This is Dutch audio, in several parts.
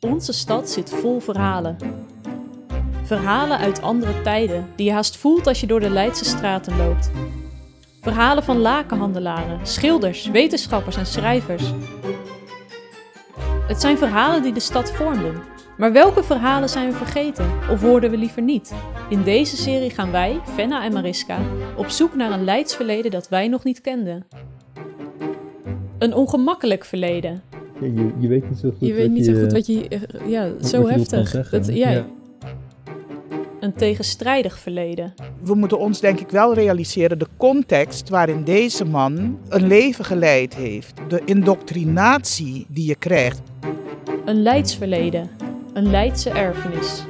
Onze stad zit vol verhalen. Verhalen uit andere tijden die je haast voelt als je door de Leidse straten loopt. Verhalen van lakenhandelaren, schilders, wetenschappers en schrijvers. Het zijn verhalen die de stad vormden. Maar welke verhalen zijn we vergeten of hoorden we liever niet? In deze serie gaan wij, Fenna en Mariska, op zoek naar een Leids verleden dat wij nog niet kenden. Een ongemakkelijk verleden. Ja, je, je weet niet zo goed Je weet wat niet je, zo goed wat je... eh, Ja, wat zo je heftig. Dat, ja, Ja. Een tegenstrijdig verleden. We moeten ons denk ik wel realiseren de context waarin deze man een leven geleid heeft. De indoctrinatie die je krijgt. Een Leids verleden. Een Leidse erfenis.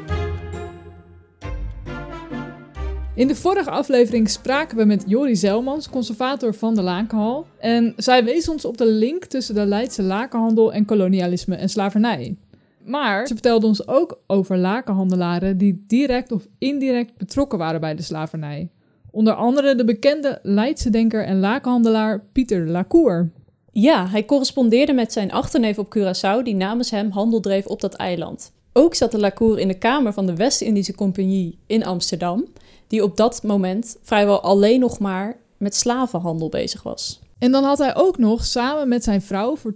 In de vorige aflevering spraken we met Jori Zelmans, conservator van de Lakenhal. En zij wees ons op de link tussen de Leidse lakenhandel en kolonialisme en slavernij. Maar ze vertelde ons ook over lakenhandelaren die direct of indirect betrokken waren bij de slavernij. Onder andere de bekende Leidse denker en lakenhandelaar Pieter Lacour. Ja, hij correspondeerde met zijn achterneef op Curaçao die namens hem handel dreef op dat eiland. Ook zat de Lacour in de kamer van de West-Indische Compagnie in Amsterdam, die op dat moment vrijwel alleen nog maar met slavenhandel bezig was. En dan had hij ook nog samen met zijn vrouw voor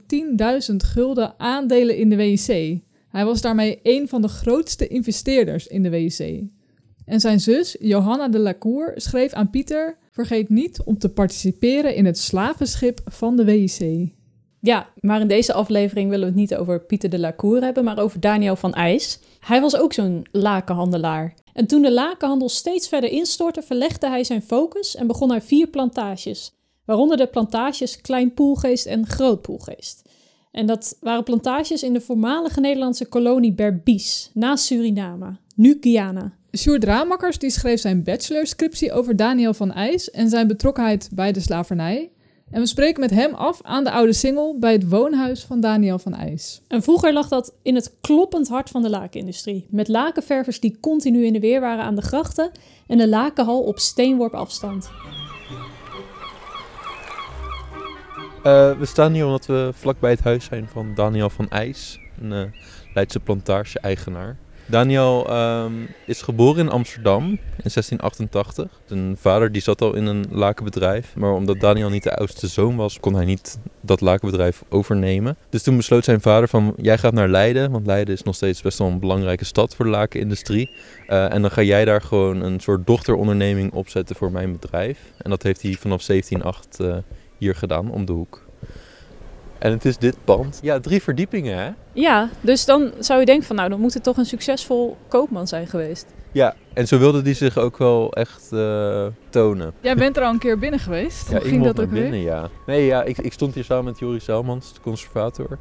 10.000 gulden aandelen in de WIC. Hij was daarmee een van de grootste investeerders in de WIC. En zijn zus, Johanna de Lacour, schreef aan Pieter: Vergeet niet om te participeren in het slavenschip van de WIC. Ja, maar in deze aflevering willen we het niet over Pieter de Lacour hebben, maar over Daniel van IJs. Hij was ook zo'n lakenhandelaar. En toen de lakenhandel steeds verder instortte, verlegde hij zijn focus en begon hij vier plantages. Waaronder de plantages Klein Poelgeest en Groot Poelgeest. En dat waren plantages in de voormalige Nederlandse kolonie Berbice, naast Suriname, nu Guyana. Sjoerd Ramakkers die schreef zijn bachelorscriptie over Daniel van IJs en zijn betrokkenheid bij de slavernij. En we spreken met hem af aan de oude singel bij het woonhuis van Daniel van IJs. En vroeger lag dat in het kloppend hart van de lakenindustrie. Met lakenververs die continu in de weer waren aan de grachten en de lakenhal op steenworp afstand. Eh, we staan hier omdat we vlakbij het huis zijn van Daniel van IJs, een eh, Leidse plantage-eigenaar. Daniel ehm, is geboren in Amsterdam in 1688. Zijn vader die zat al in een lakenbedrijf, maar omdat Daniel niet de oudste zoon was, kon hij niet dat lakenbedrijf overnemen. Dus toen besloot zijn vader van, jij gaat naar Leiden, want Leiden is nog steeds best wel een belangrijke stad voor de lakenindustrie. Eh, en dan ga jij daar gewoon een soort dochteronderneming opzetten voor mijn bedrijf. En dat heeft hij vanaf 1708 eh, hier gedaan, om de hoek. En het is dit pand. Ja, drie verdiepingen hè? Ja, dus dan zou je denken van nou, dan moet het toch een succesvol koopman zijn geweest. Ja, en zo wilde die zich ook wel echt eh, tonen. Jij bent er al een keer binnen geweest. Ja, ik mocht naar binnen, ja. Nee, ja, ik, ik stond hier samen met Joris Zelmans, de conservator.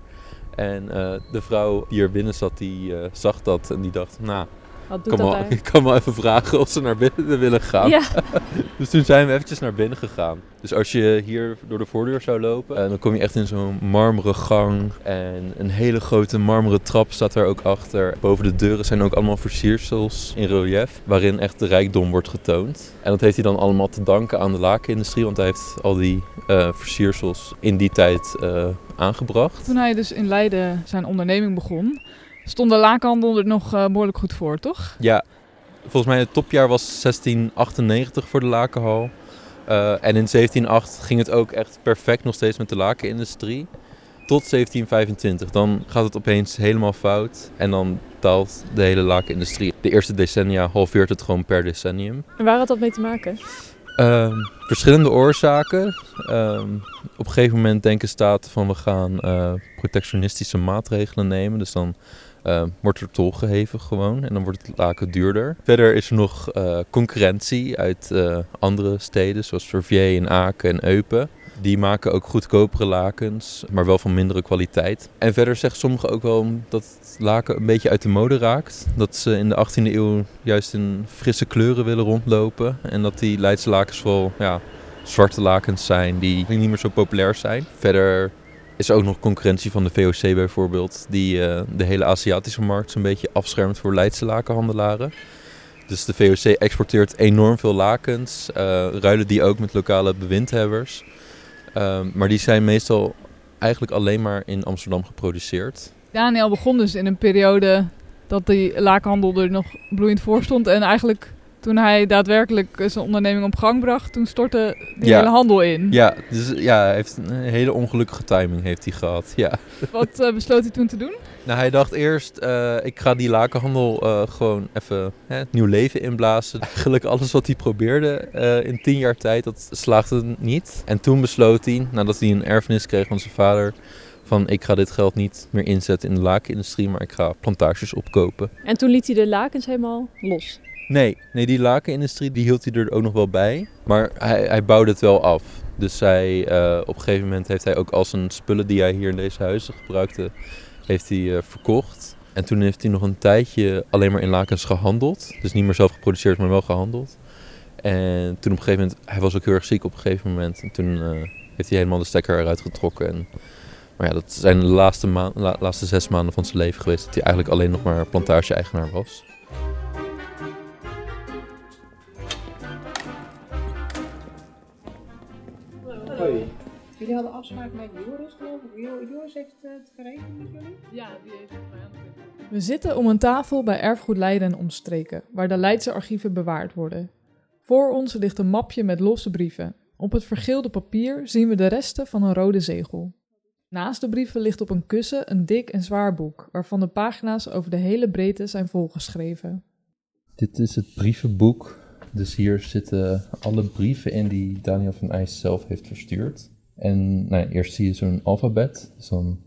En eh, de vrouw die er binnen zat, die eh, zag dat en die dacht, nou, Wat ik doet kan, dat wel, daar? ik kan wel even vragen of ze naar binnen willen gaan. Ja, Dus toen zijn we eventjes naar binnen gegaan. Dus als je hier door de voordeur zou lopen, eh, dan kom je echt in zo'n marmeren gang. En een hele grote marmeren trap staat daar ook achter. Boven de deuren zijn ook allemaal versiersels in relief, waarin echt de rijkdom wordt getoond. En dat heeft hij dan allemaal te danken aan de lakenindustrie, want hij heeft al die eh, versiersels in die tijd eh, aangebracht. Toen hij dus in Leiden zijn onderneming begon, stond de lakenhandel er nog eh, behoorlijk goed voor, toch? Ja, volgens mij het topjaar was 1698 voor de lakenhal. Eh, en in 1708 ging het ook echt perfect nog steeds met de lakenindustrie. Tot 1725. Dan gaat het opeens helemaal fout. En dan daalt de hele lakenindustrie. De eerste decennia halveert het gewoon per decennium. en waar had dat mee te maken? Ehm, verschillende oorzaken. Ehm, op een gegeven moment denken staten van we gaan eh, protectionistische maatregelen nemen. Dus dan eh, wordt er tol geheven gewoon en dan wordt het laken duurder. Verder is er nog eh, concurrentie uit eh, andere steden zoals Verviers en Aken en Eupen. Die maken ook goedkopere lakens, maar wel van mindere kwaliteit. En verder zeggen sommigen ook wel dat het laken een beetje uit de mode raakt. Dat ze in de 18e eeuw juist in frisse kleuren willen rondlopen. En dat die Leidse lakens vooral ja, zwarte lakens zijn die niet meer zo populair zijn. Verder is ook nog concurrentie van de VOC bijvoorbeeld, die eh, de hele Aziatische markt zo'n beetje afschermt voor Leidse lakenhandelaren. Dus de VOC exporteert enorm veel lakens, eh, ruilen die ook met lokale bewindhebbers. Ehm, maar die zijn meestal eigenlijk alleen maar in Amsterdam geproduceerd. Daniel begon dus in een periode dat die lakenhandel er nog bloeiend voor stond. En eigenlijk toen hij daadwerkelijk zijn onderneming op gang bracht, toen stortte die Ja. hele handel in. Ja, dus ja, hij heeft een hele ongelukkige timing heeft hij gehad. Ja. Wat eh, besloot hij toen te doen? Nou, hij dacht eerst, eh, ik ga die lakenhandel eh, gewoon even hè, nieuw leven inblazen. Eigenlijk alles wat hij probeerde eh, in tien jaar tijd, dat slaagde niet. En toen besloot hij, nadat hij een erfenis kreeg van zijn vader, van ik ga dit geld niet meer inzetten in de lakenindustrie, maar ik ga plantages opkopen. En toen liet hij de lakens helemaal los. Nee, nee die lakenindustrie die hield hij er ook nog wel bij. Maar hij, hij bouwde het wel af. Dus hij, eh, op een gegeven moment heeft hij ook al zijn spullen die hij hier in deze huizen gebruikte, heeft hij, eh, verkocht. En toen heeft hij nog een tijdje alleen maar in lakens gehandeld. Dus niet meer zelf geproduceerd, maar wel gehandeld. En toen op een gegeven moment, hij was ook heel erg ziek op een gegeven moment. En toen eh, heeft hij helemaal de stekker eruit getrokken. En, maar ja, dat zijn de laatste, la- laatste zes maanden van zijn leven geweest. Dat hij eigenlijk alleen nog maar plantage-eigenaar was. Jullie hadden afspraak met Joris, geloof ik. Jo- Joris heeft het geregeld met jullie? Ja, die heeft het mij aan We zitten om een tafel bij Erfgoed Leiden en Omstreken, waar de Leidse archieven bewaard worden. Voor ons ligt een mapje met losse brieven. Op het vergeelde papier zien we de resten van een rode zegel. Naast de brieven ligt op een kussen een dik en zwaar boek, waarvan de pagina's over de hele breedte zijn volgeschreven. Dit is het brievenboek. Dus hier zitten alle brieven in die Daniel van IJs zelf heeft verstuurd. En nou, ja, eerst zie je zo'n alfabet. Dus dan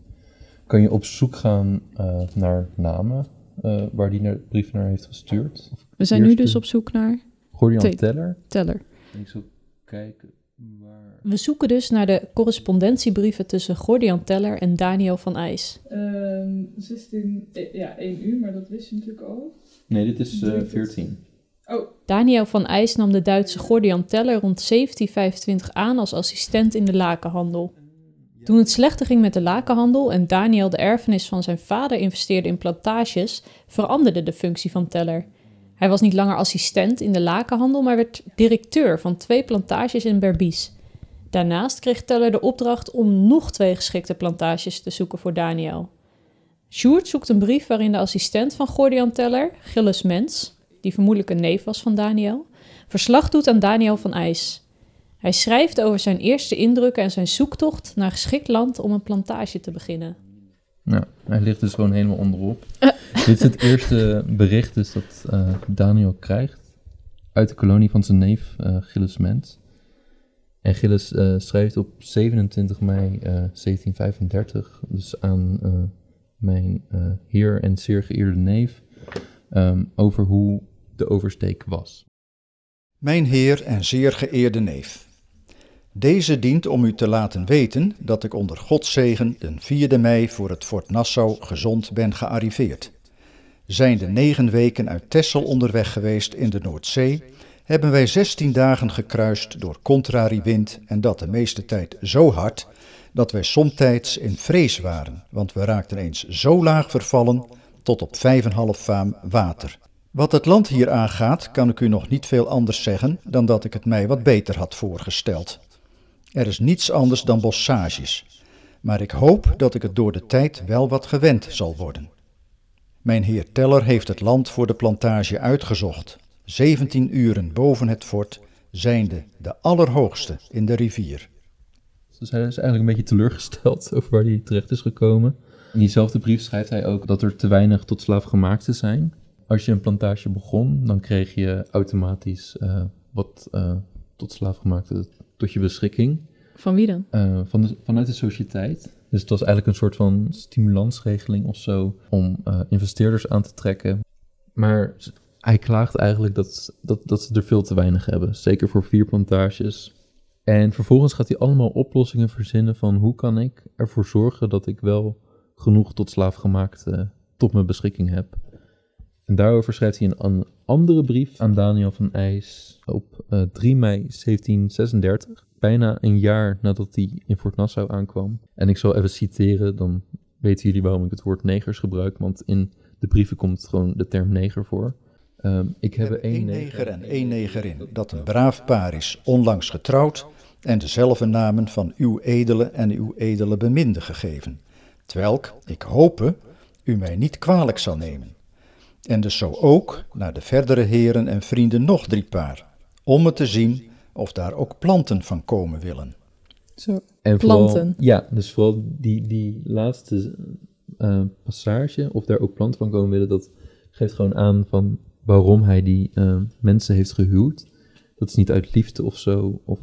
kan je op zoek gaan eh, naar namen eh, waar die naar, brieven naar heeft gestuurd. We zijn nu dus op zoek naar Gordian. Teller. Teller. En ik zal kijken waar... We zoeken dus naar de correspondentiebrieven tussen Gordian Teller en Daniel van IJs. 16, ja, 1 uur, maar dat wist je natuurlijk al. Nee, dit is eh, 14. Daniel van IJs nam de Duitse Gordian Teller rond 1725 aan als assistent in de lakenhandel. Toen het slechter ging met de lakenhandel en Daniel de erfenis van zijn vader investeerde in plantages, veranderde de functie van Teller. Hij was niet langer assistent in de lakenhandel, maar werd directeur van twee plantages in Berbice. Daarnaast kreeg Teller de opdracht om nog twee geschikte plantages te zoeken voor Daniel. Sjoerd zoekt een brief waarin de assistent van Gordian Teller, Gilles Mens, die vermoedelijk een neef was van Daniel, verslag doet aan Daniel van IJs. Hij schrijft over zijn eerste indrukken en zijn zoektocht naar geschikt land om een plantage te beginnen. Nou, hij ligt dus gewoon helemaal onderop. Dit is het eerste bericht dus dat eh, Daniel krijgt uit de kolonie van zijn neef eh, Gilles Mens. En Gilles eh, schrijft op 27 mei eh, 1735 dus aan mijn heer en zeer geëerde neef ehm, over hoe de oversteek was. Mijn heer en zeer geëerde neef. Deze dient om u te laten weten dat ik onder Gods zegen den 4e mei voor het Fort Nassau gezond ben gearriveerd. Zijn de negen weken uit Texel onderweg geweest in de Noordzee, hebben wij 16 dagen gekruist door contrarie wind en dat de meeste tijd zo hard dat wij somtijds in vrees waren, want we raakten eens zo laag vervallen tot op 5,5 faam water. Wat het land hier aangaat, kan ik u nog niet veel anders zeggen dan dat ik het mij wat beter had voorgesteld. Er is niets anders dan bossages, maar ik hoop dat ik het door de tijd wel wat gewend zal worden. Mijn heer Teller heeft het land voor de plantage uitgezocht, 17 uren boven het fort, zijnde de allerhoogste in de rivier. Dus hij is eigenlijk een beetje teleurgesteld over waar hij terecht is gekomen. In diezelfde brief schrijft hij ook dat er te weinig tot slaafgemaakten zijn. Als je een plantage begon, dan kreeg je automatisch eh, wat eh, tot slaafgemaakten tot je beschikking. Van wie dan? eh, van de, vanuit de sociëteit. Dus het was eigenlijk een soort van stimulansregeling of zo om investeerders aan te trekken. Maar hij klaagt eigenlijk dat, dat, dat ze er veel te weinig hebben. Zeker voor vier plantages. En vervolgens gaat hij allemaal oplossingen verzinnen van hoe kan ik ervoor zorgen dat ik wel genoeg tot slaafgemaakte tot mijn beschikking heb. En daarover schrijft hij een an- andere brief aan Daniel van IJs op eh, 3 mei 1736 bijna een jaar nadat hij in Fort Nassau aankwam. En ik zal even citeren, dan weten jullie waarom ik het woord negers gebruik, want in de brieven komt gewoon de term neger voor. Ehm, ik heb heb één één neger en één negerin, dat een braaf paar is, onlangs getrouwd, en dezelfde namen van uw edele en uw edele beminde gegeven, twelk, ik hope, u mij niet kwalijk zal nemen. En dus zo ook naar de verdere heren en vrienden nog drie paar, om het te zien of daar ook planten van komen willen. Zo. En Planten. Vooral, ja, dus vooral die, die laatste eh, passage, of daar ook planten van komen willen, dat geeft gewoon aan van waarom hij die eh, mensen heeft gehuwd. Dat is niet uit liefde of zo, of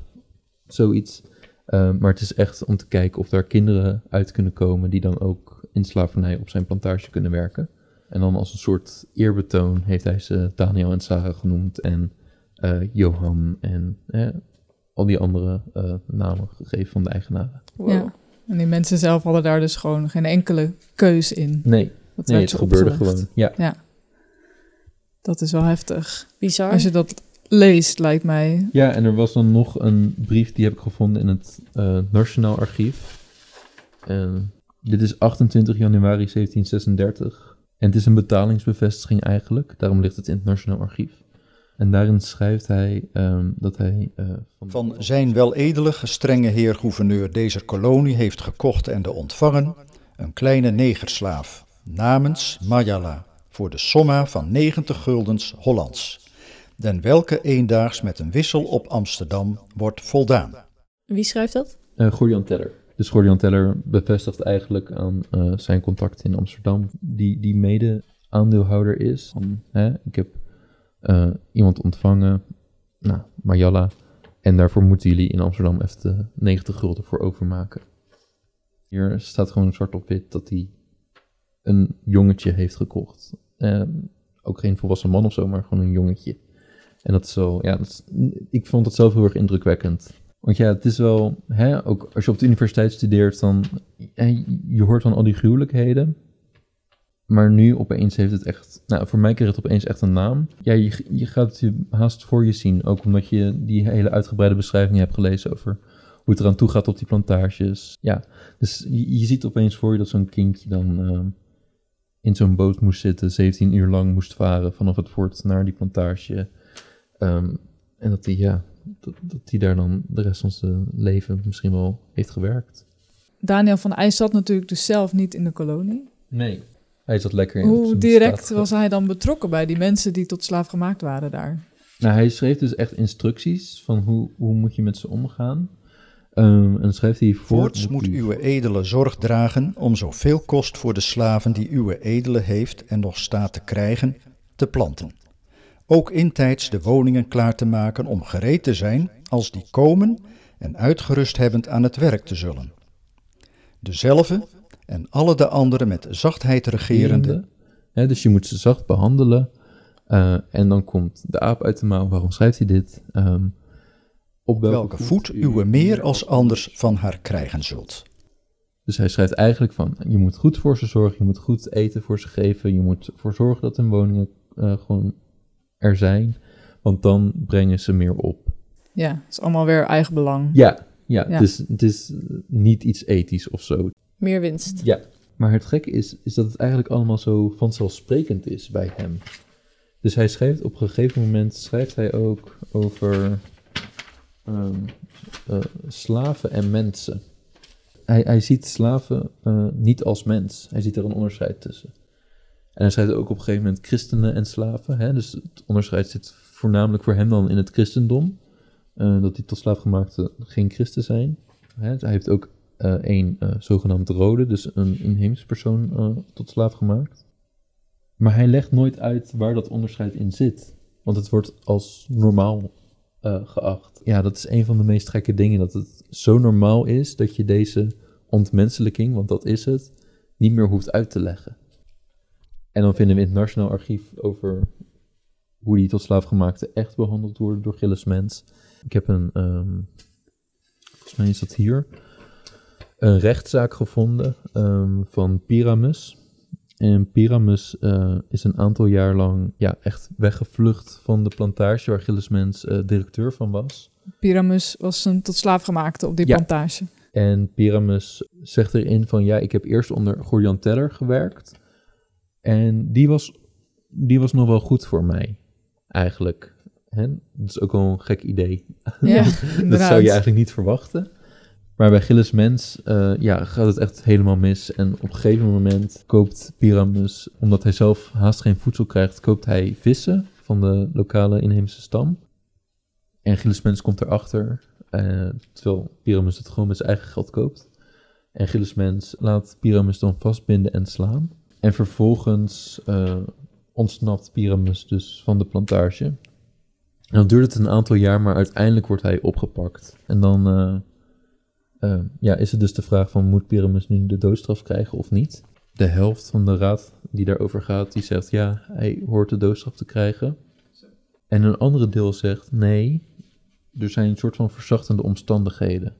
zoiets. Eh, maar het is echt om te kijken of daar kinderen uit kunnen komen die dan ook in slavernij op zijn plantage kunnen werken. En dan als een soort eerbetoon heeft hij ze Daniel en Sarah genoemd en eh, Johan en eh, al die andere eh, namen gegeven van de eigenaren. Ja. En die mensen zelf hadden daar dus gewoon geen enkele keus in. Nee, Dat nee het ze gebeurde opgelegd. gewoon. Ja. Dat is wel heftig. Bizar. Als je dat leest, lijkt mij. ja, en er was dan nog een brief die heb ik gevonden in het eh, Nationaal Archief. Dit is 28 januari 1736. En het is een betalingsbevestiging eigenlijk. Daarom ligt het in het Nationaal Archief. En daarin schrijft hij ehm, dat hij... eh, Van zijn weledele gestrenge heer gouverneur deze kolonie heeft gekocht en de ontvangen een kleine negerslaaf, namens Majala, voor de somma van 90 guldens Hollands, den welke eendaags met een wissel op Amsterdam wordt voldaan. Wie schrijft dat? Eh Gordian Teller. Dus Gordian Teller bevestigt eigenlijk aan eh, zijn contact in Amsterdam, die, die mede aandeelhouder is. Van, hè, ik heb eh, iemand ontvangen, nou, Mayalla, en daarvoor moeten jullie in Amsterdam even de 90 gulden voor overmaken. Hier staat gewoon zwart op wit dat hij een jongetje heeft gekocht. Ook geen volwassen man of zo, maar gewoon een jongetje. En dat is wel, ja, dat ik vond het zelf heel erg indrukwekkend. Want ja, het is wel, hè, ook als je op de universiteit studeert, dan, je hoort van al die gruwelijkheden. Maar nu opeens heeft het echt, nou, voor mij kreeg het opeens echt een naam. Ja, je, je gaat het je haast voor je zien, ook omdat je die hele uitgebreide beschrijving hebt gelezen over hoe het eraan toe gaat op die plantages. Ja, dus je, je ziet opeens voor je dat zo'n kindje dan eh, in zo'n boot moest zitten, 17 uur lang moest varen vanaf het fort naar die plantage. Ehm, en dat hij, ja, dat, dat hij daar dan de rest van zijn leven misschien wel heeft gewerkt. Daniel van IJs zat natuurlijk dus zelf niet in de kolonie. Nee. Hij zat lekker in Hoe direct was hij dan betrokken bij die mensen die tot slaaf gemaakt waren daar? Nou, hij schreef dus echt instructies van hoe, hoe moet je met ze omgaan. Ehm, en dan schreef hij voor... Voorts moet uw edele zorg dragen om zoveel kost voor de slaven die uw edele heeft en nog staat te krijgen, te planten. Ook intijds de woningen klaar te maken om gereed te zijn als die komen en uitgerust hebbend aan het werk te zullen. Dezelfde en alle de anderen met zachtheid regerende, dus je moet ze zacht behandelen. Eh, en dan komt de aap uit de mouw. Waarom schrijft hij dit? Ehm, op welke, welke voet uw meer als anders van haar krijgen zult. Dus hij schrijft eigenlijk van, je moet goed voor ze zorgen, je moet goed eten voor ze geven, je moet ervoor zorgen dat hun woningen eh, gewoon er zijn, want dan brengen ze meer op. Ja, het is allemaal weer eigen belang. Ja, ja, Ja. Het, is, het is niet iets ethisch of zo. Meer winst. Ja, maar het gekke is, is dat het eigenlijk allemaal zo vanzelfsprekend is bij hem. Dus hij schrijft op een gegeven moment, schrijft hij ook over ehm, eh, slaven en mensen. Hij, hij ziet slaven eh, niet als mens. Hij ziet er een onderscheid tussen. En hij schrijft ook op een gegeven moment christenen en slaven. Hè? Dus het onderscheid zit voornamelijk voor hem dan in het christendom. Eh, dat die tot slaafgemaakten geen christen zijn. Hè? Hij heeft ook eh een eh, zogenaamd rode, dus een inheemse persoon tot slaaf gemaakt. Maar hij legt nooit uit waar dat onderscheid in zit. Want het wordt als normaal geacht. Ja, dat is een van de meest gekke dingen. Dat het zo normaal is dat je deze ontmenselijking, want dat is het, niet meer hoeft uit te leggen. En dan vinden we in het Nationaal Archief over hoe die tot slaafgemaakten echt behandeld worden door Gilles Mens. Ik heb een, ehm, volgens mij is dat hier, een rechtszaak gevonden ehm, van Pyramus. En Pyramus eh, is een aantal jaar lang ja, echt weggevlucht van de plantage waar Gilles Mens eh, directeur van was. Pyramus was een tot slaaf gemaakte op die Ja. plantage. En Pyramus zegt erin van ja, ik heb eerst onder Gordian Teller gewerkt. En die was, die was nog wel goed voor mij, eigenlijk. Hè? Dat is ook wel een gek idee. Ja, dat zou je eigenlijk niet verwachten. Maar bij Gilles Mens eh, ja, gaat het echt helemaal mis. En op een gegeven moment koopt Pyramus, omdat hij zelf haast geen voedsel krijgt, koopt hij vissen van de lokale inheemse stam. En Gilles Mens komt erachter, eh, terwijl Pyramus het gewoon met zijn eigen geld koopt. En Gilles Mens laat Pyramus dan vastbinden en slaan. En vervolgens eh, ontsnapt Pyramus dus van de plantage. En dan duurt het een aantal jaar, maar uiteindelijk wordt hij opgepakt. En dan eh, eh, ja, is het dus de vraag van, moet Pyramus nu de doodstraf krijgen of niet? De helft van de raad die daarover gaat, die zegt ja, hij hoort de doodstraf te krijgen. En een andere deel zegt nee, er zijn een soort van verzachtende omstandigheden.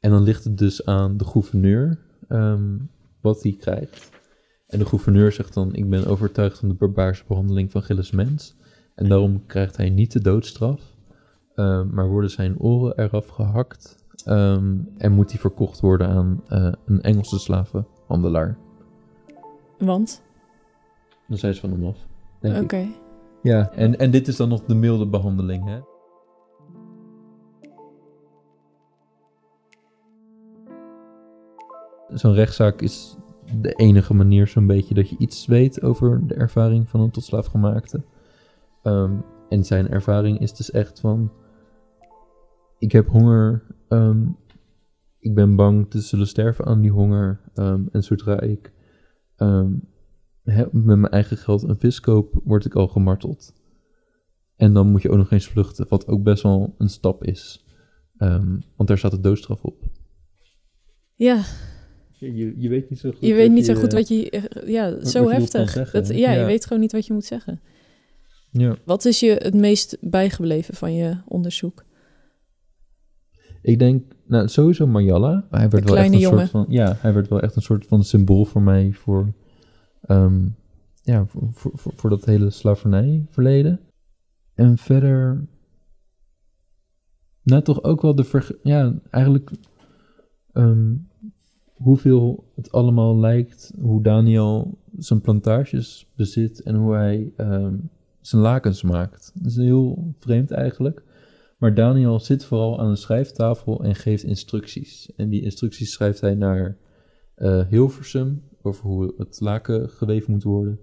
En dan ligt het dus aan de gouverneur ehm, wat hij krijgt. En de gouverneur zegt dan, ik ben overtuigd van de barbaarse behandeling van Gilles Mens. En daarom krijgt hij niet de doodstraf, ehm, maar worden zijn oren eraf gehakt ehm, en moet hij verkocht worden aan eh, een Engelse slavenhandelaar. Want? Dan zijn ze van hem af. Oké. Ja, en, en dit is dan nog de milde behandeling, hè? Zo'n rechtszaak is de enige manier zo'n beetje dat je iets weet over de ervaring van een tot slaafgemaakte. Ehm, en zijn ervaring is dus echt van... Ik heb honger, ehm, ik ben bang te zullen sterven aan die honger. ehm, en zodra ik met mijn eigen geld een vis koop, word ik al gemarteld. En dan moet je ook nog eens vluchten, wat ook best wel een stap is. Want daar staat de doodstraf op. Ja, Je, je weet niet zo goed. je weet niet zo goed wat je... eh, Ja, zo heftig. Dat, hè? ja, je Ja. weet gewoon niet wat je moet zeggen. Ja. Wat is je het meest bijgebleven van je onderzoek? Ik denk, nou sowieso Marjalla. Hij werd wel echt een jongen. soort van, ja, hij werd wel echt een soort van symbool voor mij voor, ehm, ja, voor, voor, voor, voor dat hele slavernijverleden. En verder, nou toch ook wel de, ja, eigenlijk ehm, hoeveel het allemaal lijkt, hoe Daniel zijn plantages bezit en hoe hij ehm, zijn lakens maakt. Dat is heel vreemd eigenlijk. Maar Daniel zit vooral aan een schrijftafel en geeft instructies. En die instructies schrijft hij naar eh, Hilversum over hoe het laken geweven moet worden.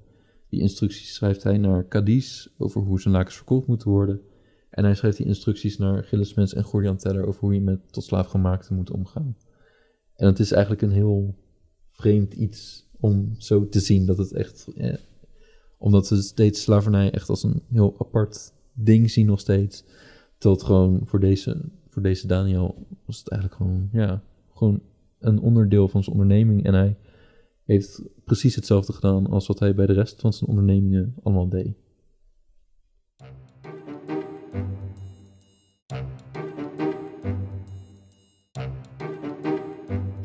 Die instructies schrijft hij naar Cadiz over hoe zijn lakens verkocht moeten worden. En hij schrijft die instructies naar Gilles Mens en Gordian Teller over hoe je met tot slaafgemaakte moet omgaan. En het is eigenlijk een heel vreemd iets om zo te zien dat het echt. eh, omdat ze steeds slavernij echt als een heel apart ding zien nog steeds. Het gewoon voor deze, voor deze Daniel was het eigenlijk gewoon, ja, gewoon een onderdeel van zijn onderneming. En hij heeft precies hetzelfde gedaan als wat hij bij de rest van zijn ondernemingen allemaal deed.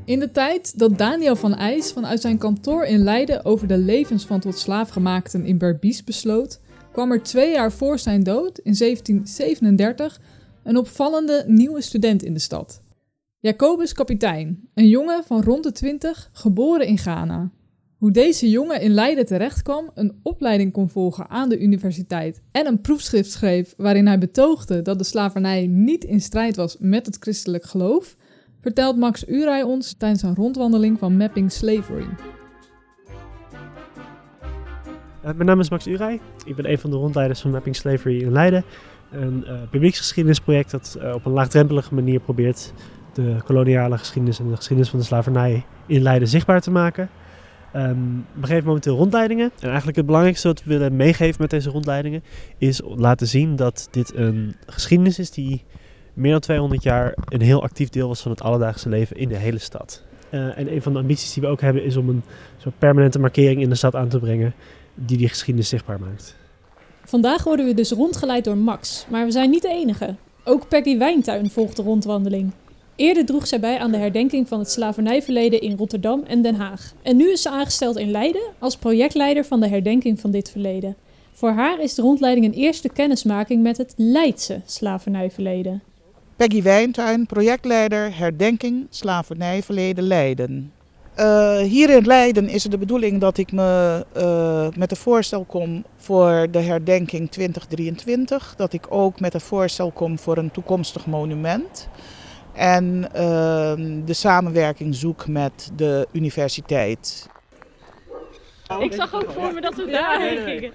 In de tijd dat Daniel van IJs vanuit zijn kantoor in Leiden over de levens van tot slaafgemaakten in Berbice besloot, kwam er twee jaar voor zijn dood, in 1737, een opvallende nieuwe student in de stad. Jacobus Kapitein, een jongen van rond de 20, geboren in Ghana. Hoe deze jongen in Leiden terechtkwam, een opleiding kon volgen aan de universiteit en een proefschrift schreef waarin hij betoogde dat de slavernij niet in strijd was met het christelijk geloof, vertelt Max Urij ons tijdens een rondwandeling van Mapping Slavery. Uh, mijn naam is Max Urij. Ik ben een van de rondleiders van Mapping Slavery in Leiden. Een uh, publieksgeschiedenisproject dat uh, op een laagdrempelige manier probeert de koloniale geschiedenis en de geschiedenis van de slavernij in Leiden zichtbaar te maken. Um, we geven momenteel rondleidingen. En eigenlijk het belangrijkste wat we willen meegeven met deze rondleidingen is laten zien dat dit een geschiedenis is die meer dan 200 jaar een heel actief deel was van het alledaagse leven in de hele stad. Uh, en een van de ambities die we ook hebben is om een soort permanente markering in de stad aan te brengen die die geschiedenis zichtbaar maakt. Vandaag worden we dus rondgeleid door Max, maar we zijn niet de enige. Ook Peggy Wijntuin volgt de rondwandeling. Eerder droeg zij bij aan de herdenking van het slavernijverleden in Rotterdam en Den Haag. En nu is ze aangesteld in Leiden als projectleider van de herdenking van dit verleden. Voor haar is de rondleiding een eerste kennismaking met het Leidse slavernijverleden. Peggy Wijntuin, projectleider Herdenking Slavernijverleden Leiden. Uh, hier in Leiden is het de bedoeling dat ik me uh, met een voorstel kom voor de herdenking 2023. Dat ik ook met een voorstel kom voor een toekomstig monument. En uh, de samenwerking zoek met de universiteit. Ik zag ook voor me dat we daarheen gingen.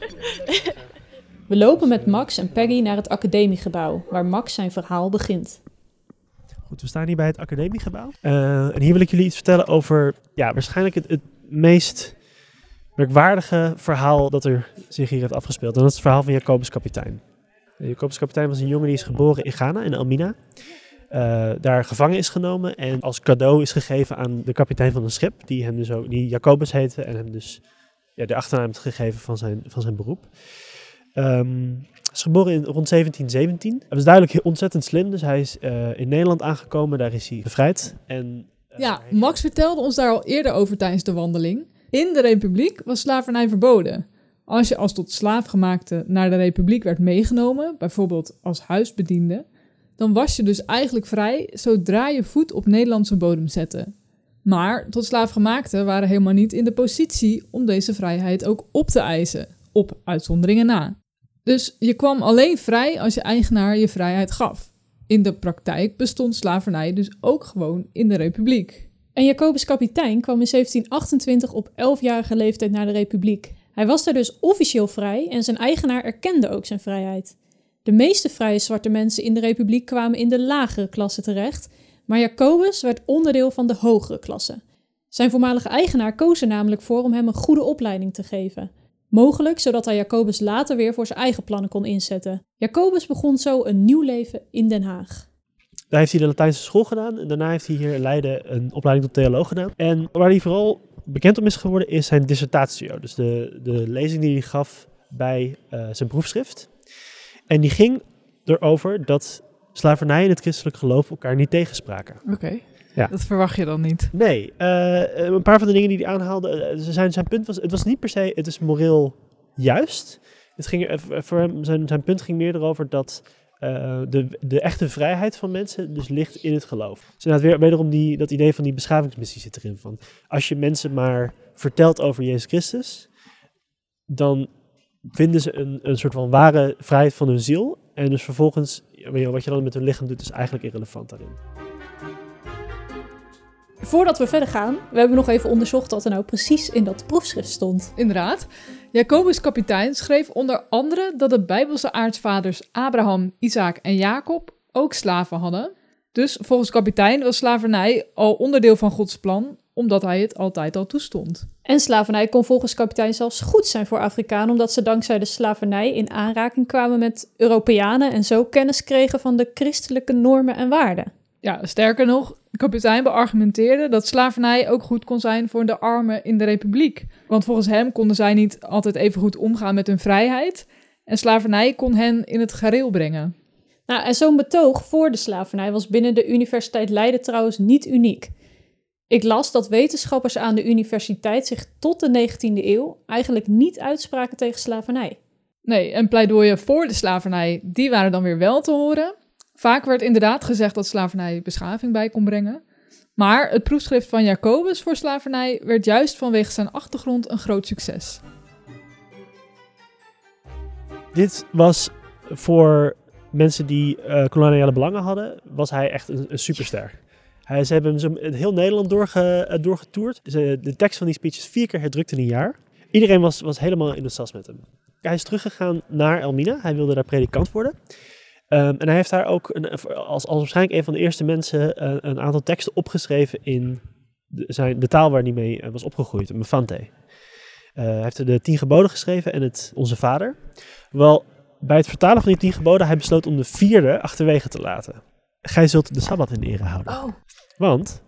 We lopen met Max en Peggy naar het academiegebouw, waar Max zijn verhaal begint. Goed, we staan hier bij het academiegebouw. Uh, en hier wil ik jullie iets vertellen over ja, waarschijnlijk het, meest merkwaardige verhaal dat er zich hier heeft afgespeeld. En dat is het verhaal van Jacobus Kapitein. Jacobus Kapitein was een jongen die is geboren in Ghana, in Almina. Uh, daar gevangen is genomen en als cadeau is gegeven aan de kapitein van een schip, die hem dus ook, die Jacobus heette en hem dus ja, de achternaam heeft gegeven van zijn, van zijn beroep. Um, is geboren in, rond 1717. Hij was duidelijk ontzettend slim, dus hij is uh, in Nederland aangekomen, daar is hij bevrijd. En, uh, ja, Max vertelde ons daar al eerder over tijdens de wandeling. In de Republiek was slavernij verboden. Als je als tot slaafgemaakte naar de Republiek werd meegenomen, bijvoorbeeld als huisbediende, dan was je dus eigenlijk vrij zodra je voet op Nederlandse bodem zette. Maar tot slaafgemaakten waren helemaal niet in de positie om deze vrijheid ook op te eisen, op uitzonderingen na. Dus je kwam alleen vrij als je eigenaar je vrijheid gaf. In de praktijk bestond slavernij dus ook gewoon in de Republiek. En Jacobus Kapitein kwam in 1728 op 11-jarige leeftijd naar de Republiek. Hij was daar dus officieel vrij en zijn eigenaar erkende ook zijn vrijheid. De meeste vrije zwarte mensen in de Republiek kwamen in de lagere klasse terecht, maar Jacobus werd onderdeel van de hogere klasse. Zijn voormalige eigenaar koos er namelijk voor om hem een goede opleiding te geven. Mogelijk zodat hij Jacobus later weer voor zijn eigen plannen kon inzetten. Jacobus begon zo een nieuw leven in Den Haag. Daar heeft hij de Latijnse school gedaan en daarna heeft hij hier in Leiden een opleiding tot theoloog gedaan. En waar hij vooral bekend om is geworden is zijn dissertatio, dus de, de lezing die hij gaf bij uh, zijn proefschrift. En die ging erover dat slavernij en het christelijk geloof elkaar niet tegenspraken. Oké. Okay. Ja. Dat verwacht je dan niet. Nee, uh, een paar van de dingen die hij aanhaalde, uh, zijn, zijn punt was, het was niet per se, het is moreel juist. Het ging, voor hem, zijn, zijn punt ging meer erover dat uh, de, de echte vrijheid van mensen dus ligt in het geloof. Dus inderdaad weer, wederom die, dat idee van die beschavingsmissie zit erin. Van als je mensen maar vertelt over Jezus Christus, dan vinden ze een, een soort van ware vrijheid van hun ziel. En dus vervolgens, wat je dan met hun lichaam doet, is eigenlijk irrelevant daarin. Voordat we verder gaan, we hebben nog even onderzocht wat er nou precies in dat proefschrift stond. Inderdaad. Jacobus kapitein schreef onder andere dat de Bijbelse aartsvaders Abraham, Isaac en Jacob ook slaven hadden. Dus volgens kapitein was slavernij al onderdeel van Gods plan, omdat hij het altijd al toestond. En slavernij kon volgens kapitein zelfs goed zijn voor Afrikanen, omdat ze dankzij de slavernij in aanraking kwamen met Europeanen en zo kennis kregen van de christelijke normen en waarden. Ja, sterker nog, kapitein beargumenteerde dat slavernij ook goed kon zijn voor de armen in de republiek. Want volgens hem konden zij niet altijd even goed omgaan met hun vrijheid. En slavernij kon hen in het gareel brengen. Nou, en zo'n betoog voor de slavernij was binnen de Universiteit Leiden trouwens niet uniek. Ik las dat wetenschappers aan de universiteit zich tot de 19e eeuw eigenlijk niet uitspraken tegen slavernij. Nee, en pleidooien voor de slavernij, die waren dan weer wel te horen. Vaak werd inderdaad gezegd dat slavernij beschaving bij kon brengen. Maar het proefschrift van Jacobus voor slavernij werd juist vanwege zijn achtergrond een groot succes. Dit was voor mensen die uh, koloniale belangen hadden, was hij echt een, superster. Hij, ze hebben hem heel Nederland doorge, uh, doorgetoerd. De tekst van die speech is vier keer herdrukt in een jaar. Iedereen was, was helemaal in de sas met hem. Hij is teruggegaan naar Elmina. Hij wilde daar predikant worden. Um, en hij heeft daar ook een, als, als waarschijnlijk een van de eerste mensen een, een aantal teksten opgeschreven in de, zijn, de taal waar hij mee was opgegroeid, Mefante. Uh, hij heeft de tien geboden geschreven en het Onze Vader. Wel, bij het vertalen van die tien geboden, hij besloot om de vierde achterwege te laten. Gij zult de Sabbat in ere houden. Oh. Want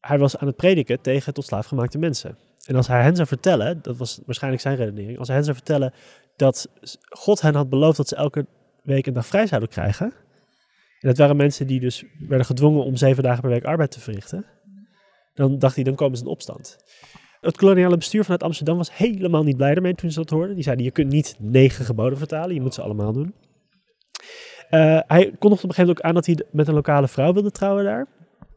hij was aan het prediken tegen tot slaaf gemaakte mensen. En als hij hen zou vertellen, dat was waarschijnlijk zijn redenering, als hij hen zou vertellen dat God hen had beloofd dat ze elke week een dag vrij zouden krijgen. En dat waren mensen die dus werden gedwongen om zeven dagen per week arbeid te verrichten. Dan dacht hij, dan komen ze in opstand. Het koloniale bestuur vanuit Amsterdam was helemaal niet blij ermee toen ze dat hoorden. Die zeiden, je kunt niet negen geboden vertalen, je moet ze allemaal doen. Uh, hij kondigde op een gegeven moment ook aan dat hij met een lokale vrouw wilde trouwen daar.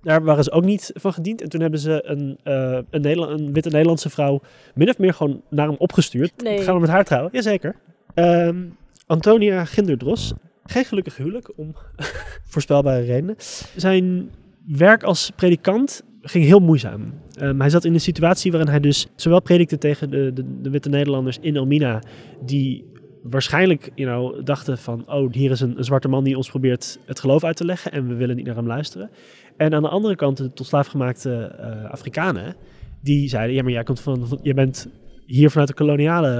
Daar waren ze ook niet van gediend. En toen hebben ze een, uh, een, Nederland, een witte Nederlandse vrouw min of meer gewoon naar hem opgestuurd. Nee. Gaan we met haar trouwen? Jazeker. Um, Antonia Ginderdros. Geen gelukkig huwelijk, om voorspelbare redenen. Zijn werk als predikant ging heel moeizaam. Um, hij zat in een situatie waarin hij dus zowel predikte tegen de, de, de witte Nederlanders in Elmina, die waarschijnlijk you know, dachten van, oh, hier is een, zwarte man die ons probeert het geloof uit te leggen en we willen niet naar hem luisteren. En aan de andere kant de tot slaafgemaakte uh, Afrikanen, die zeiden, ja, maar jij komt van, je bent hier vanuit de koloniale,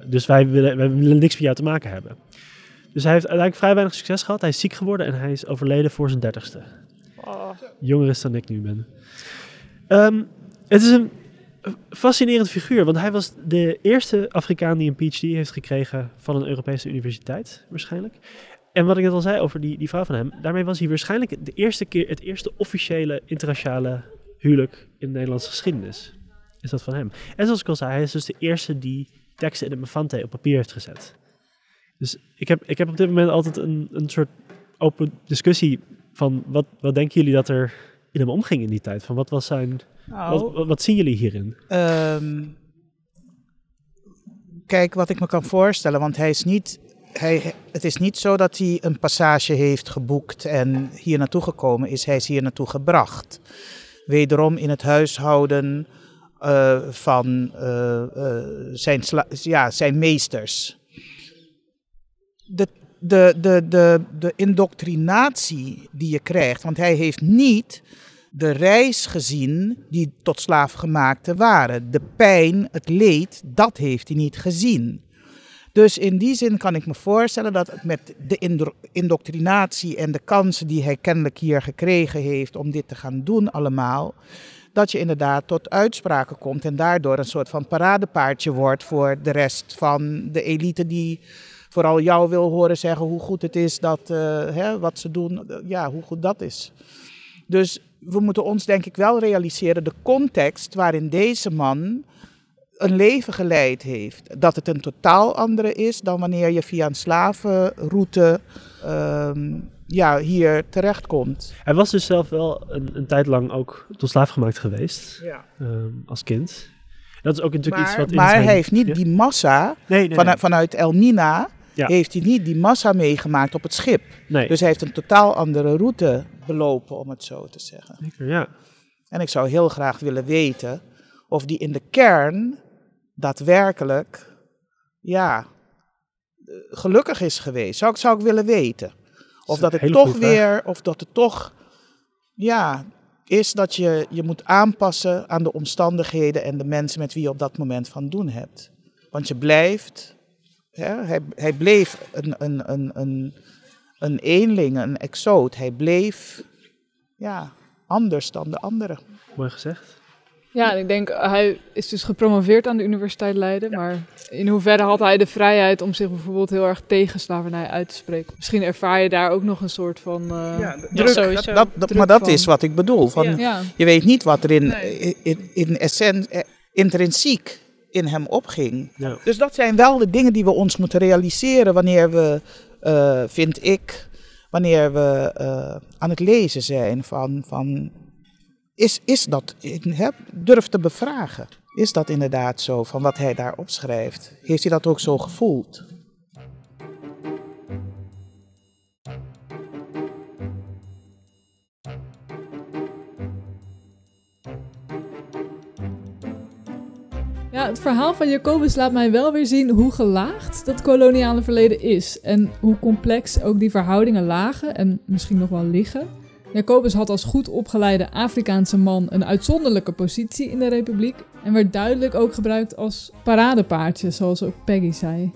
uh, dus wij willen, wij willen niks met jou te maken hebben. Dus hij heeft uiteindelijk vrij weinig succes gehad. Hij is ziek geworden en hij is overleden voor zijn dertigste. Oh. Jonger is dan ik nu ben. Um, het is een fascinerend figuur, want hij was de eerste Afrikaan die een PhD heeft gekregen van een Europese universiteit, waarschijnlijk. En wat ik net al zei over die, die vrouw van hem, daarmee was hij waarschijnlijk de eerste keer het eerste officiële internationale huwelijk in de Nederlandse geschiedenis. Is dat van hem. En zoals ik al zei, hij is dus de eerste die teksten in de Mafante op papier heeft gezet. Dus ik heb, ik heb op dit moment altijd een, een soort open discussie van wat, wat denken jullie dat er in hem omging in die tijd? Van wat was zijn nou, wat, wat, zien jullie hierin? Um, kijk, wat ik me kan voorstellen, want hij is niet, hij, het is niet zo dat hij een passage heeft geboekt en hier naartoe gekomen is. Hij is hier naartoe gebracht. Wederom in het huishouden uh, van uh, uh, zijn, ja, zijn meesters. De, de, de, de, de indoctrinatie die je krijgt, want hij heeft niet de reis gezien die tot slaafgemaakte waren. De pijn, het leed, dat heeft hij niet gezien. Dus in die zin kan ik me voorstellen dat met de indoctrinatie en de kansen die hij kennelijk hier gekregen heeft om dit te gaan doen allemaal, dat je inderdaad tot uitspraken komt en daardoor een soort van paradepaardje wordt voor de rest van de elite die vooral jou wil horen zeggen hoe goed het is dat uh, hè, wat ze doen, ja, hoe goed dat is. Dus we moeten ons denk ik wel realiseren de context waarin deze man een leven geleid heeft. Dat het een totaal andere is dan wanneer je via een slavenroute um, ja, hier terechtkomt. Hij was dus zelf wel een, een tijd lang ook tot slaaf gemaakt geweest ja. um, als kind. Dat is ook natuurlijk maar, iets wat. Maar hij heeft niet die massa nee, nee, vanuit, nee. vanuit El Nina ja. heeft hij niet die massa meegemaakt op het schip. Nee. Dus hij heeft een totaal andere route belopen, om het zo te zeggen. Zeker, ja. En ik zou heel graag willen weten of die in de kern daadwerkelijk, ja, gelukkig is geweest. Zou ik, zou ik willen weten. Of dat, het toch weer, of dat het toch, ja, is dat je je moet aanpassen aan de omstandigheden en de mensen met wie je op dat moment van doen hebt. Want je blijft hij, hij bleef een, een, een, een, een eenling, een exoot. Hij bleef ja, anders dan de anderen. Mooi gezegd. Ja, ik denk, hij is dus gepromoveerd aan de Universiteit Leiden. Maar in hoeverre had hij de vrijheid om zich bijvoorbeeld heel erg tegen slavernij uit te spreken? Misschien ervaar je daar ook nog een soort van uh, ja, druk. Sowieso. Dat, dat, maar dat is wat ik bedoel. Van, ja. Je weet niet wat er in, nee. in, in essentie, eh, intrinsiek in hem opging. Ja. Dus dat zijn wel de dingen die we ons moeten realiseren wanneer we, uh, vind ik, wanneer we uh, aan het lezen zijn van, van is, is dat, hè, durf te bevragen. Is dat inderdaad zo van wat hij daar opschrijft? Heeft hij dat ook zo gevoeld? Ja, het verhaal van Jacobus laat mij wel weer zien hoe gelaagd dat koloniale verleden is. En hoe complex ook die verhoudingen lagen en misschien nog wel liggen. Jacobus had als goed opgeleide Afrikaanse man een uitzonderlijke positie in de republiek. En werd duidelijk ook gebruikt als paradepaardje, zoals ook Peggy zei.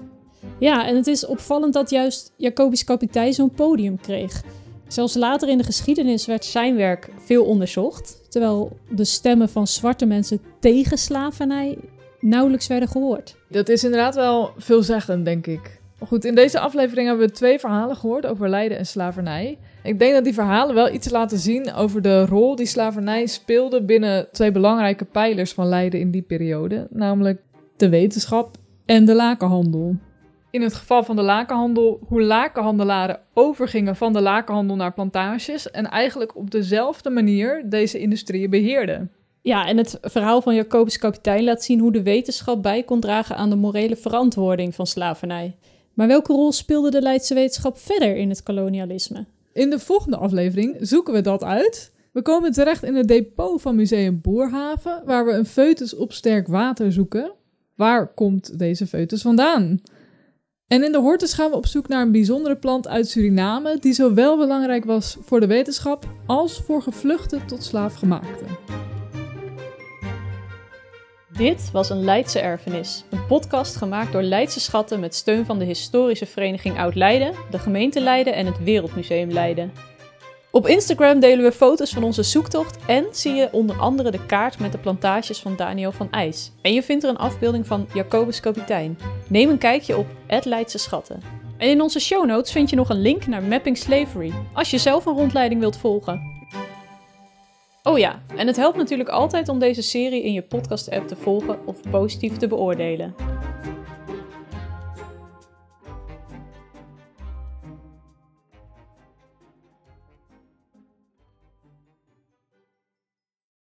Ja, en het is opvallend dat juist Jacobus kapitein zo'n podium kreeg. Zelfs later in de geschiedenis werd zijn werk veel onderzocht, terwijl de stemmen van zwarte mensen tegen slavernij nauwelijks werden gehoord. Dat is inderdaad wel veelzeggend, denk ik. Goed, in deze aflevering hebben we twee verhalen gehoord over lijden en slavernij. Ik denk dat die verhalen wel iets laten zien over de rol die slavernij speelde binnen twee belangrijke pijlers van lijden in die periode, namelijk de wetenschap en de lakenhandel. in het geval van de lakenhandel hoe lakenhandelaren overgingen van de lakenhandel naar plantages en eigenlijk op dezelfde manier deze industrieën beheerden. Ja, en het verhaal van Jacobus Kapitein laat zien hoe de wetenschap bij kon dragen aan de morele verantwoording van slavernij. Maar welke rol speelde de Leidse wetenschap verder in het kolonialisme? In de volgende aflevering zoeken we dat uit. We komen terecht in het depot van Museum Boerhaven, waar we een foetus op sterk water zoeken. Waar komt deze foetus vandaan? En in de hortus gaan we op zoek naar een bijzondere plant uit Suriname, die zowel belangrijk was voor de wetenschap als voor gevluchte tot slaafgemaakten. Dit was een Leidse erfenis, een podcast gemaakt door Leidse Schatten met steun van de historische vereniging Oud-Leiden, de gemeente Leiden en het Wereldmuseum Leiden. Op Instagram delen we foto's van onze zoektocht en zie je onder andere de kaart met de plantages van Daniel van IJs. En je vindt er een afbeelding van Jacobus Kapitein. Neem een kijkje op Leidse Schatten. En in onze show notes vind je nog een link naar Mapping Slavery, als je zelf een rondleiding wilt volgen. Oh ja, en het helpt natuurlijk altijd om deze serie in je podcast-app te volgen of positief te beoordelen.